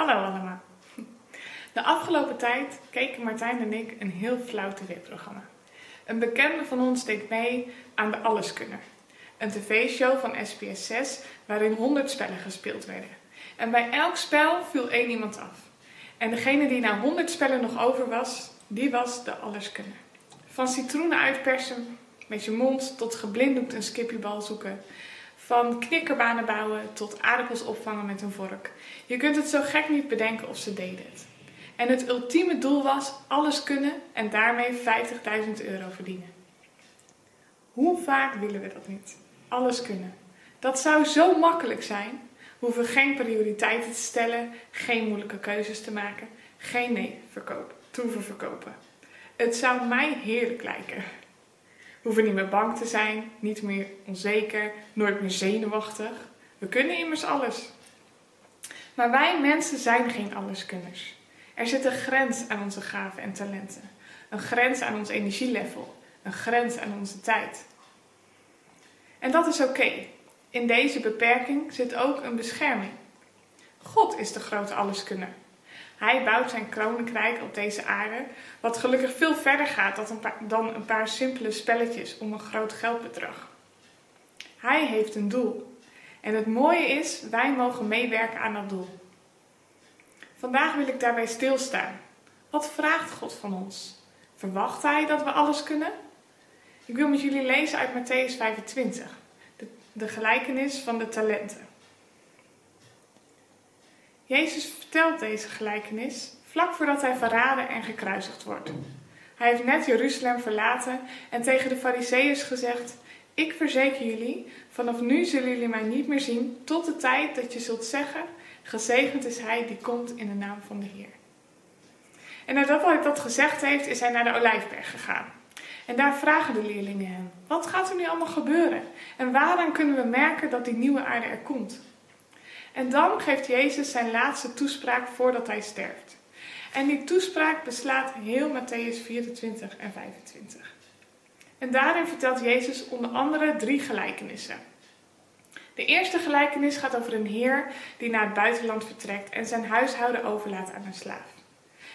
Hallo allemaal. De afgelopen tijd keken Martijn en ik een heel flauw tv-programma. Een bekende van ons deed mee aan de Alleskunner. Een tv-show van SBS6 waarin 100 spellen gespeeld werden. En bij elk spel viel één iemand af. En degene die na 100 spellen nog over was, die was de Alleskunner. Van citroenen uitpersen met je mond tot geblinddoekt een skippiebal zoeken. Van knikkerbanen bouwen tot aardappels opvangen met een vork. Je kunt het zo gek niet bedenken of ze deden het. En het ultieme doel was alles kunnen en daarmee 50.000 euro verdienen. Hoe vaak willen we dat niet? Alles kunnen. Dat zou zo makkelijk zijn. We hoeven geen prioriteiten te stellen, geen moeilijke keuzes te maken, geen nee verkopen, te hoeven verkopen. Het zou mij heerlijk lijken. Hoeven niet meer bang te zijn, niet meer onzeker, nooit meer zenuwachtig. We kunnen immers alles. Maar wij mensen zijn geen alleskunners. Er zit een grens aan onze gaven en talenten. Een grens aan ons energielevel. Een grens aan onze tijd. En dat is oké. In deze beperking zit ook een bescherming. God is de grote alleskunner. Hij bouwt zijn koninkrijk op deze aarde, wat gelukkig veel verder gaat dan een paar simpele spelletjes om een groot geldbedrag. Hij heeft een doel. En het mooie is, wij mogen meewerken aan dat doel. Vandaag wil ik daarbij stilstaan. Wat vraagt God van ons? Verwacht Hij dat we alles kunnen? Ik wil met jullie lezen uit Matthäus 25, de, de gelijkenis van de talenten. Jezus vertelt deze gelijkenis vlak voordat hij verraden en gekruisigd wordt. Hij heeft net Jeruzalem verlaten en tegen de Fariseeërs gezegd: Ik verzeker jullie, vanaf nu zullen jullie mij niet meer zien, tot de tijd dat je zult zeggen: Gezegend is hij die komt in de naam van de Heer. En nadat hij dat gezegd heeft, is hij naar de Olijfberg gegaan. En daar vragen de leerlingen hem: Wat gaat er nu allemaal gebeuren? En waaraan kunnen we merken dat die nieuwe aarde er komt? En dan geeft Jezus zijn laatste toespraak voordat hij sterft. En die toespraak beslaat heel Matthäus 24 en 25. En daarin vertelt Jezus onder andere drie gelijkenissen. De eerste gelijkenis gaat over een heer die naar het buitenland vertrekt en zijn huishouden overlaat aan een slaaf.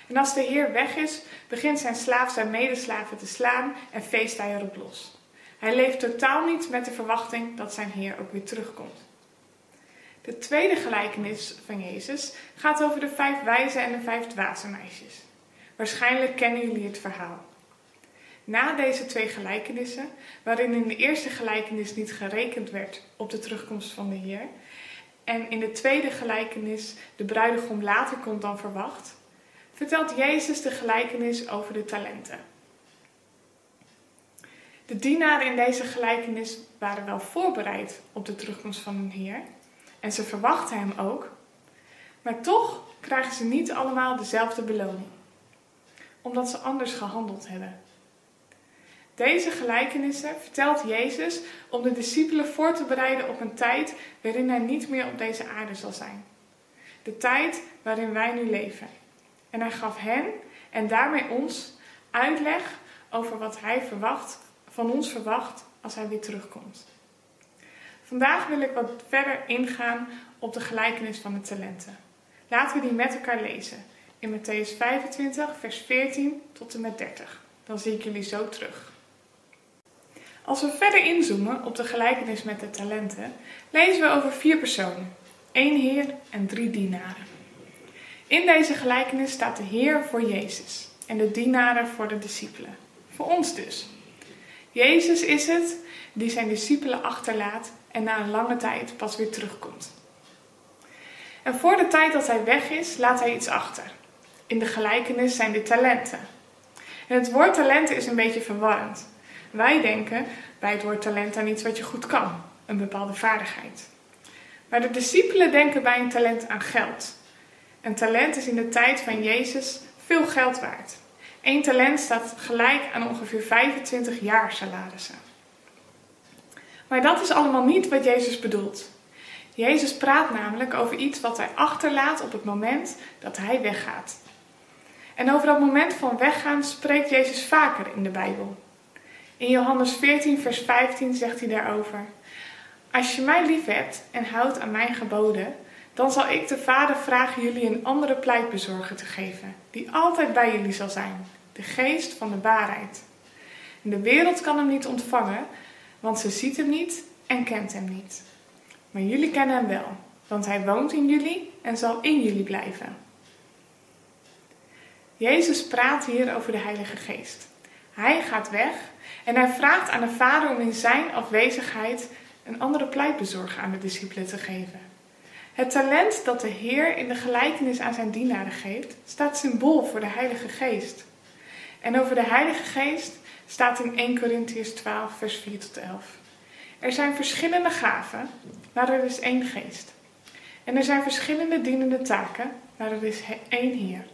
En als de heer weg is, begint zijn slaaf zijn medeslaven te slaan en feest hij erop los. Hij leeft totaal niet met de verwachting dat zijn heer ook weer terugkomt. De tweede gelijkenis van Jezus gaat over de vijf wijze en de vijf dwaze meisjes. Waarschijnlijk kennen jullie het verhaal. Na deze twee gelijkenissen, waarin in de eerste gelijkenis niet gerekend werd op de terugkomst van de Heer, en in de tweede gelijkenis de bruidegom later komt dan verwacht, vertelt Jezus de gelijkenis over de talenten. De dienaren in deze gelijkenis waren wel voorbereid op de terugkomst van hun Heer, en ze verwachten hem ook, maar toch krijgen ze niet allemaal dezelfde beloning, omdat ze anders gehandeld hebben. Deze gelijkenissen vertelt Jezus om de discipelen voor te bereiden op een tijd waarin hij niet meer op deze aarde zal zijn. De tijd waarin wij nu leven. En hij gaf hen en daarmee ons uitleg over wat hij verwacht, van ons verwacht als hij weer terugkomt. Vandaag wil ik wat verder ingaan op de gelijkenis van de talenten. Laten we die met elkaar lezen in Matthäus 25, vers 14 tot en met 30. Dan zie ik jullie zo terug. Als we verder inzoomen op de gelijkenis met de talenten, lezen we over vier personen: één Heer en drie dienaren. In deze gelijkenis staat de Heer voor Jezus en de dienaren voor de discipelen. Voor ons dus. Jezus is het die zijn discipelen achterlaat en na een lange tijd pas weer terugkomt. En voor de tijd dat hij weg is, laat hij iets achter. In de gelijkenis zijn dit talenten. En het woord talenten is een beetje verwarrend. Wij denken bij het woord talent aan iets wat je goed kan, een bepaalde vaardigheid. Maar de discipelen denken bij een talent aan geld. Een talent is in de tijd van Jezus veel geld waard. Eén talent staat gelijk aan ongeveer 25 jaar salarissen. Maar dat is allemaal niet wat Jezus bedoelt. Jezus praat namelijk over iets wat hij achterlaat op het moment dat hij weggaat. En over dat moment van weggaan spreekt Jezus vaker in de Bijbel. In Johannes 14, vers 15 zegt hij daarover: Als je mij lief hebt en houdt aan mijn geboden, Dan zal ik de Vader vragen jullie een andere pleitbezorger te geven, die altijd bij jullie zal zijn, de geest van de waarheid. de wereld kan hem niet ontvangen, want ze ziet hem niet en kent hem niet. Maar jullie kennen hem wel, want hij woont in jullie en zal in jullie blijven. Jezus praat hier over de Heilige Geest. Hij gaat weg en hij vraagt aan de Vader om in zijn afwezigheid een andere pleitbezorger aan de discipelen te geven. Het talent dat de Heer in de gelijkenis aan zijn dienaren geeft, staat symbool voor de Heilige Geest. En over de Heilige Geest staat in 1 Corinthians 12, vers 4 tot 11. Er zijn verschillende gaven, maar er is één geest. En er zijn verschillende dienende taken, maar er is één Heer.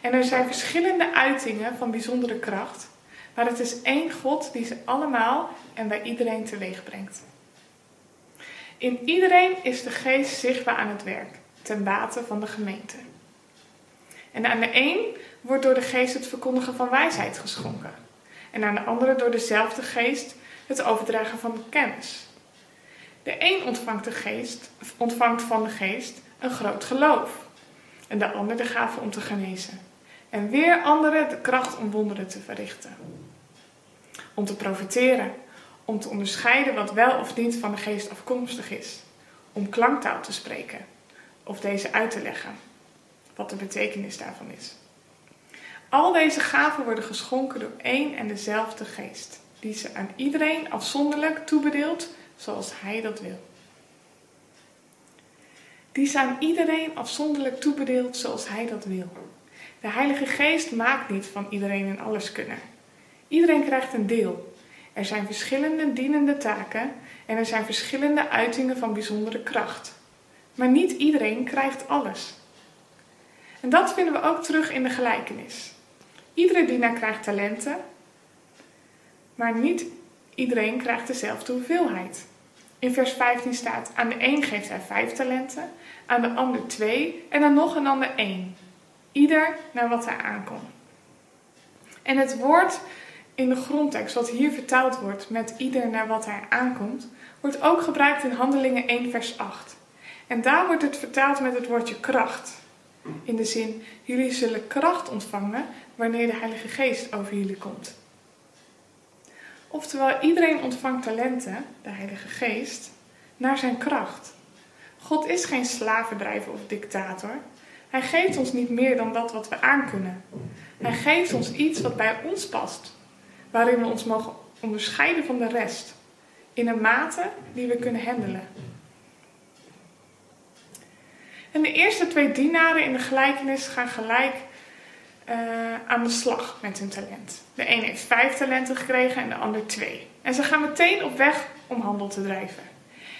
En er zijn verschillende uitingen van bijzondere kracht, maar het is één God die ze allemaal en bij iedereen teweeg brengt. In iedereen is de geest zichtbaar aan het werk, ten bate van de gemeente. En aan de een wordt door de geest het verkondigen van wijsheid geschonken. En aan de andere door dezelfde geest het overdragen van kennis. De een ontvangt, de geest, ontvangt van de geest een groot geloof. En de ander de gave om te genezen. En weer anderen de kracht om wonderen te verrichten. Om te profiteren om te onderscheiden wat wel of niet van de geest afkomstig is, om klanktaal te spreken of deze uit te leggen, wat de betekenis daarvan is. Al deze gaven worden geschonken door één en dezelfde geest, die ze aan iedereen afzonderlijk toebedeelt zoals hij dat wil. Die ze aan iedereen afzonderlijk toebedeelt zoals hij dat wil. De Heilige Geest maakt niet van iedereen en alles kunnen. Iedereen krijgt een deel, er zijn verschillende dienende taken en er zijn verschillende uitingen van bijzondere kracht. Maar niet iedereen krijgt alles. En dat vinden we ook terug in de gelijkenis. Iedere dienaar krijgt talenten, maar niet iedereen krijgt dezelfde hoeveelheid. In vers 15 staat: Aan de een geeft hij vijf talenten, aan de ander twee en aan nog een ander één. Ieder naar wat hij aankomt. En het woord in de grondtekst, wat hier vertaald wordt met ieder naar wat hij aankomt, wordt ook gebruikt in Handelingen 1, vers 8. En daar wordt het vertaald met het woordje kracht. In de zin, jullie zullen kracht ontvangen wanneer de Heilige Geest over jullie komt. Oftewel, iedereen ontvangt talenten, de Heilige Geest, naar zijn kracht. God is geen slavendrijver of dictator. Hij geeft ons niet meer dan dat wat we aankunnen. Hij geeft ons iets wat bij ons past waarin we ons mogen onderscheiden van de rest, in een mate die we kunnen handelen. En de eerste twee dienaren in de gelijkenis gaan gelijk uh, aan de slag met hun talent. De een heeft vijf talenten gekregen en de ander twee. En ze gaan meteen op weg om handel te drijven.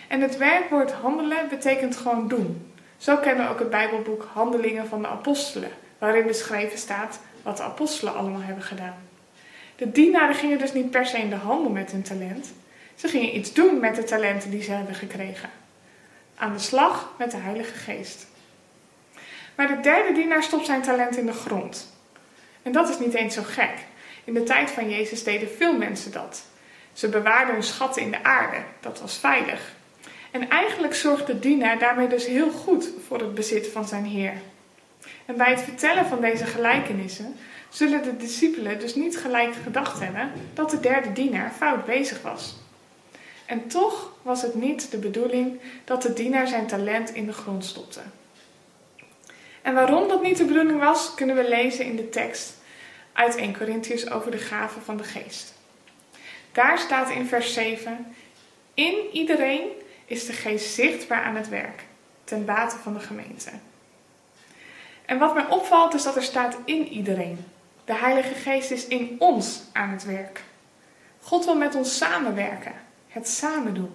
En het werkwoord handelen betekent gewoon doen. Zo kennen we ook het Bijbelboek Handelingen van de Apostelen, waarin beschreven staat wat de apostelen allemaal hebben gedaan. De dienaren gingen dus niet per se in de handel met hun talent. Ze gingen iets doen met de talenten die ze hebben gekregen. Aan de slag met de Heilige Geest. Maar de derde dienaar stopt zijn talent in de grond. En dat is niet eens zo gek. In de tijd van Jezus deden veel mensen dat. Ze bewaarden hun schatten in de aarde. Dat was veilig. En eigenlijk zorgde de dienaar daarmee dus heel goed voor het bezit van zijn Heer. En bij het vertellen van deze gelijkenissen zullen de discipelen dus niet gelijk gedacht hebben dat de derde dienaar fout bezig was. En toch was het niet de bedoeling dat de dienaar zijn talent in de grond stopte. En waarom dat niet de bedoeling was, kunnen we lezen in de tekst uit 1 Corinthians over de gaven van de geest. Daar staat in vers 7: In iedereen is de geest zichtbaar aan het werk, ten bate van de gemeente. En wat mij opvalt is dat er staat in iedereen. De Heilige Geest is in ons aan het werk. God wil met ons samenwerken, het samen doen.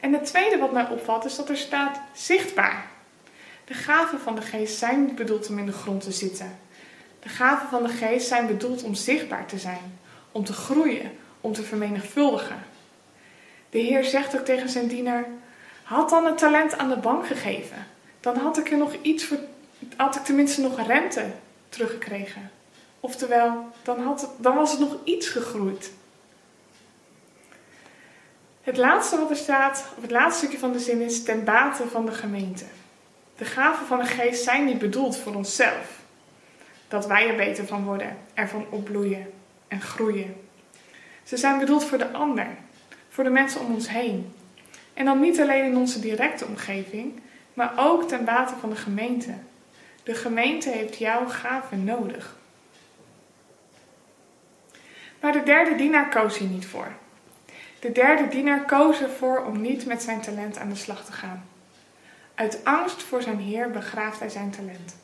En het tweede wat mij opvalt is dat er staat zichtbaar. De gaven van de geest zijn niet bedoeld om in de grond te zitten. De gaven van de geest zijn bedoeld om zichtbaar te zijn, om te groeien, om te vermenigvuldigen. De Heer zegt ook tegen zijn dienaar: Had dan het talent aan de bank gegeven, dan had ik er nog iets voor, had ik tenminste nog rente teruggekregen. Oftewel, dan, had dan was het nog iets gegroeid. Het laatste wat er staat, of het laatste stukje van de zin is ten bate van de gemeente. De gaven van de geest zijn niet bedoeld voor onszelf. Dat wij er beter van worden, ervan opbloeien en groeien. Ze zijn bedoeld voor de ander, voor de mensen om ons heen. En dan niet alleen in onze directe omgeving, maar ook ten bate van de gemeente. De gemeente heeft jouw gaven nodig. Maar de derde dienaar koos hier niet voor. De derde dienaar koos ervoor om niet met zijn talent aan de slag te gaan. Uit angst voor zijn heer begraaft hij zijn talent.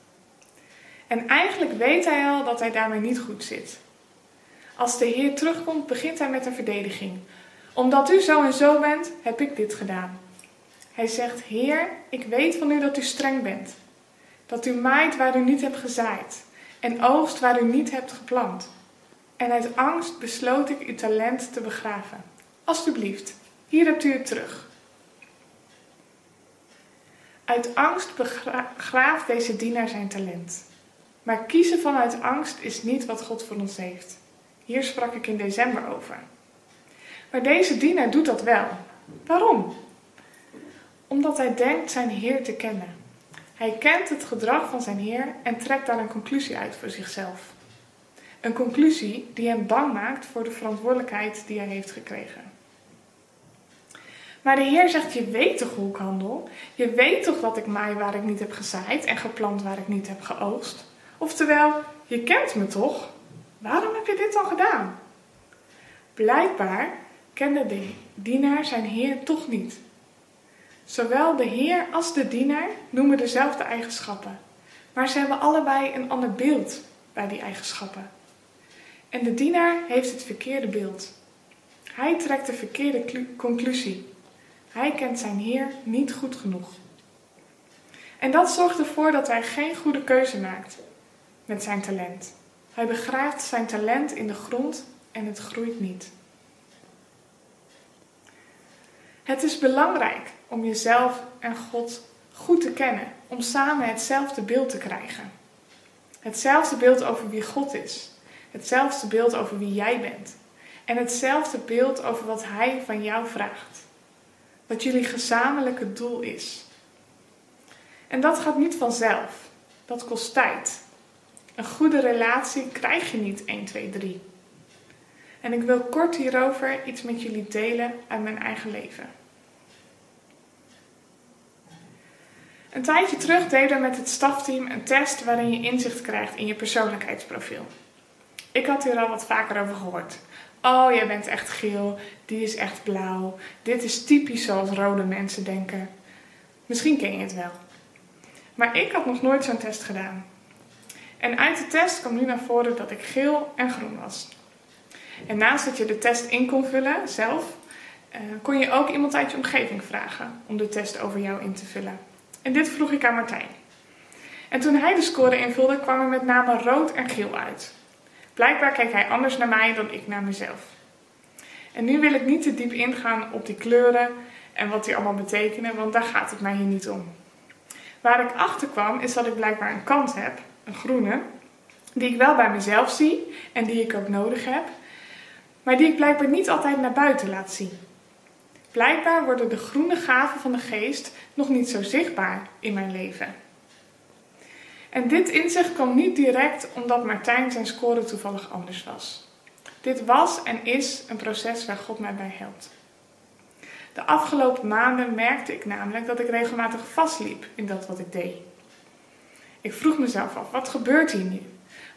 En eigenlijk weet hij al dat hij daarmee niet goed zit. Als de heer terugkomt, begint hij met een verdediging. Omdat u zo en zo bent, heb ik dit gedaan. Hij zegt: Heer, ik weet van u dat u streng bent. Dat u maait waar u niet hebt gezaaid en oogst waar u niet hebt geplant. En uit angst besloot ik uw talent te begraven. Alsjeblieft, hier hebt u het terug. Uit angst begraaft deze dienaar zijn talent. Maar kiezen vanuit angst is niet wat God voor ons heeft. Hier sprak ik in december over. Maar deze dienaar doet dat wel. Waarom? Omdat hij denkt zijn Heer te kennen. Hij kent het gedrag van zijn Heer en trekt daar een conclusie uit voor zichzelf. Een conclusie die hem bang maakt voor de verantwoordelijkheid die hij heeft gekregen. Maar de Heer zegt: Je weet toch hoe ik handel? Je weet toch dat ik maai waar ik niet heb gezaaid en geplant waar ik niet heb geoogst? Oftewel, je kent me toch? Waarom heb je dit dan gedaan? Blijkbaar kende de dienaar zijn Heer toch niet. Zowel de Heer als de dienaar noemen dezelfde eigenschappen, maar ze hebben allebei een ander beeld bij die eigenschappen. En de dienaar heeft het verkeerde beeld. Hij trekt de verkeerde conclusie. Hij kent zijn Heer niet goed genoeg. En dat zorgt ervoor dat hij geen goede keuze maakt met zijn talent. Hij begraaft zijn talent in de grond en het groeit niet. Het is belangrijk om jezelf en God goed te kennen, om samen hetzelfde beeld te krijgen. Hetzelfde beeld over wie God is, hetzelfde beeld over wie jij bent en hetzelfde beeld over wat Hij van jou vraagt. Wat jullie gezamenlijke doel is. En dat gaat niet vanzelf. Dat kost tijd. Een goede relatie krijg je niet 1, 2, 3. En ik wil kort hierover iets met jullie delen uit mijn eigen leven. Een tijdje terug deden we met het stafteam een test waarin je inzicht krijgt in je persoonlijkheidsprofiel. Ik had hier al wat vaker over gehoord. Oh, jij bent echt geel, die is echt blauw. Dit is typisch zoals rode mensen denken. Misschien ken je het wel. Maar ik had nog nooit zo'n test gedaan. En uit de test kwam nu naar voren dat ik geel en groen was. En naast dat je de test in kon vullen zelf, eh, kon je ook iemand uit je omgeving vragen om de test over jou in te vullen. En dit vroeg ik aan Martijn. En toen hij de score invulde, kwam er met name rood en geel uit. Blijkbaar keek hij anders naar mij dan ik naar mezelf. En nu wil ik niet te diep ingaan op die kleuren en wat die allemaal betekenen, want daar gaat het mij hier niet om. Waar ik achter kwam is dat ik blijkbaar een kant heb, groene, die ik wel bij mezelf zie en die ik ook nodig heb, maar die ik blijkbaar niet altijd naar buiten laat zien. Blijkbaar worden de groene gaven van de geest nog niet zo zichtbaar in mijn leven. En dit inzicht kwam niet direct omdat Martijn zijn score toevallig anders was. Dit was en is een proces waar God mij bij helpt. De afgelopen maanden merkte ik namelijk dat ik regelmatig vastliep in dat wat ik deed. Ik vroeg mezelf af, wat gebeurt hier nu?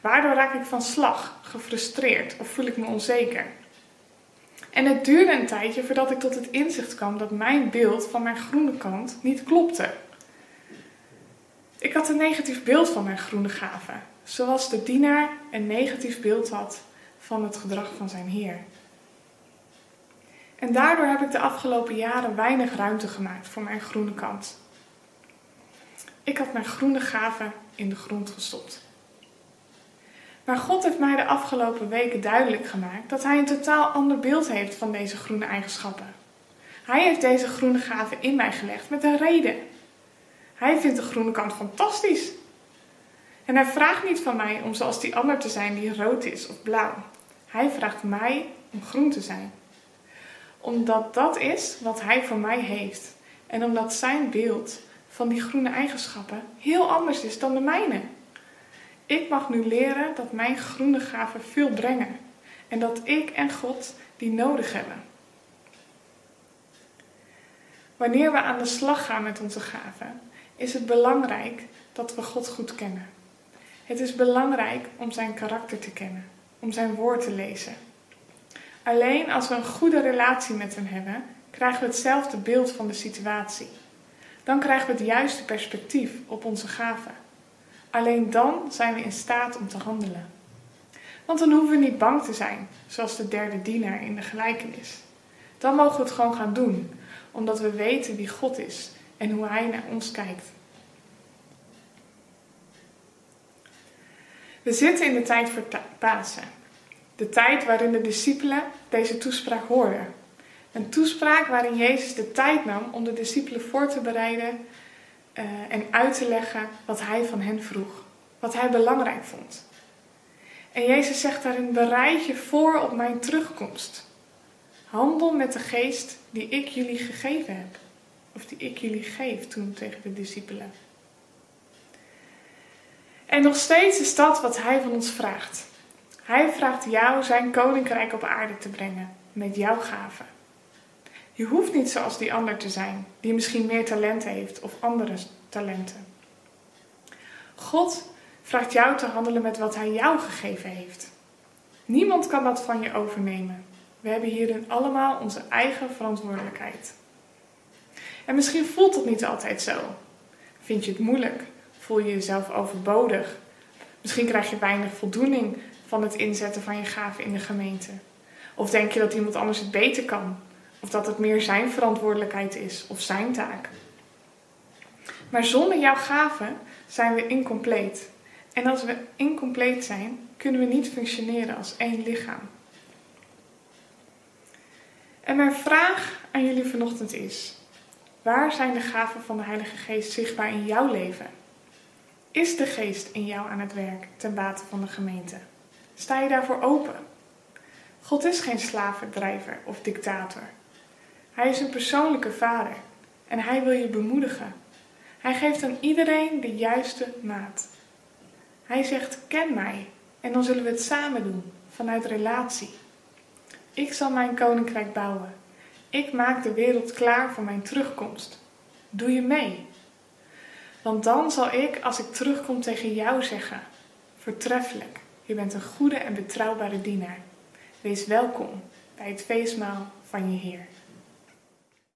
Waardoor raak ik van slag, gefrustreerd of voel ik me onzeker? En het duurde een tijdje voordat ik tot het inzicht kwam dat mijn beeld van mijn groene kant niet klopte. Ik had een negatief beeld van mijn groene gaven, zoals de dienaar een negatief beeld had van het gedrag van zijn Heer. En daardoor heb ik de afgelopen jaren weinig ruimte gemaakt voor mijn groene kant. Ik had mijn groene gaven in de grond gestopt. Maar God heeft mij de afgelopen weken duidelijk gemaakt dat Hij een totaal ander beeld heeft van deze groene eigenschappen. Hij heeft deze groene gaven in mij gelegd met een reden. Hij vindt de groene kant fantastisch. En hij vraagt niet van mij om zoals die ander te zijn die rood is of blauw. Hij vraagt mij om groen te zijn. omdat dat is wat Hij voor mij heeft. En omdat Zijn beeld van die groene eigenschappen heel anders is dan de mijne. Ik mag nu leren dat mijn groene gaven veel brengen en dat ik en God die nodig hebben. Wanneer we aan de slag gaan met onze gaven, is het belangrijk dat we God goed kennen. Het is belangrijk om zijn karakter te kennen, om zijn woord te lezen. Alleen als we een goede relatie met hem hebben, krijgen we hetzelfde beeld van de situatie. Dan krijgen we het juiste perspectief op onze gaven. Alleen dan zijn we in staat om te handelen. Want dan hoeven we niet bang te zijn, zoals de derde dienaar in de gelijkenis. Dan mogen we het gewoon gaan doen, omdat we weten wie God is en hoe Hij naar ons kijkt. We zitten in de tijd voor Pasen. De tijd waarin de discipelen deze toespraak hoorden. Een toespraak waarin Jezus de tijd nam om de discipelen voor te bereiden uh, en uit te leggen wat hij van hen vroeg. Wat hij belangrijk vond. En Jezus zegt daarin: bereid je voor op mijn terugkomst. Handel met de geest die ik jullie gegeven heb. Of die ik jullie geef toen tegen de discipelen. En nog steeds is dat wat hij van ons vraagt. Hij vraagt jou zijn koninkrijk op aarde te brengen met jouw gaven. Je hoeft niet zoals die ander te zijn, die misschien meer talenten heeft of andere talenten. God vraagt jou te handelen met wat Hij jou gegeven heeft. Niemand kan dat van je overnemen. We hebben hierin allemaal onze eigen verantwoordelijkheid. En misschien voelt het niet altijd zo. Vind je het moeilijk? Voel je jezelf overbodig? Misschien krijg je weinig voldoening van het inzetten van je gaven in de gemeente. Of denk je dat iemand anders het beter kan? Of dat het meer zijn verantwoordelijkheid is of zijn taak? Maar zonder jouw gaven zijn we incompleet. En als we incompleet zijn, kunnen we niet functioneren als één lichaam. En mijn vraag aan jullie vanochtend is: waar zijn de gaven van de Heilige Geest zichtbaar in jouw leven? Is de Geest in jou aan het werk ten bate van de gemeente? Sta je daarvoor open? God is geen slavendrijver of dictator. Hij is een persoonlijke vader en hij wil je bemoedigen. Hij geeft aan iedereen de juiste maat. Hij zegt: Ken mij en dan zullen we het samen doen vanuit relatie. Ik zal mijn koninkrijk bouwen. Ik maak de wereld klaar voor mijn terugkomst. Doe je mee? Want dan zal ik, als ik terugkom, tegen jou zeggen: Vertreffelijk, je bent een goede en betrouwbare dienaar. Wees welkom bij het feestmaal van je Heer.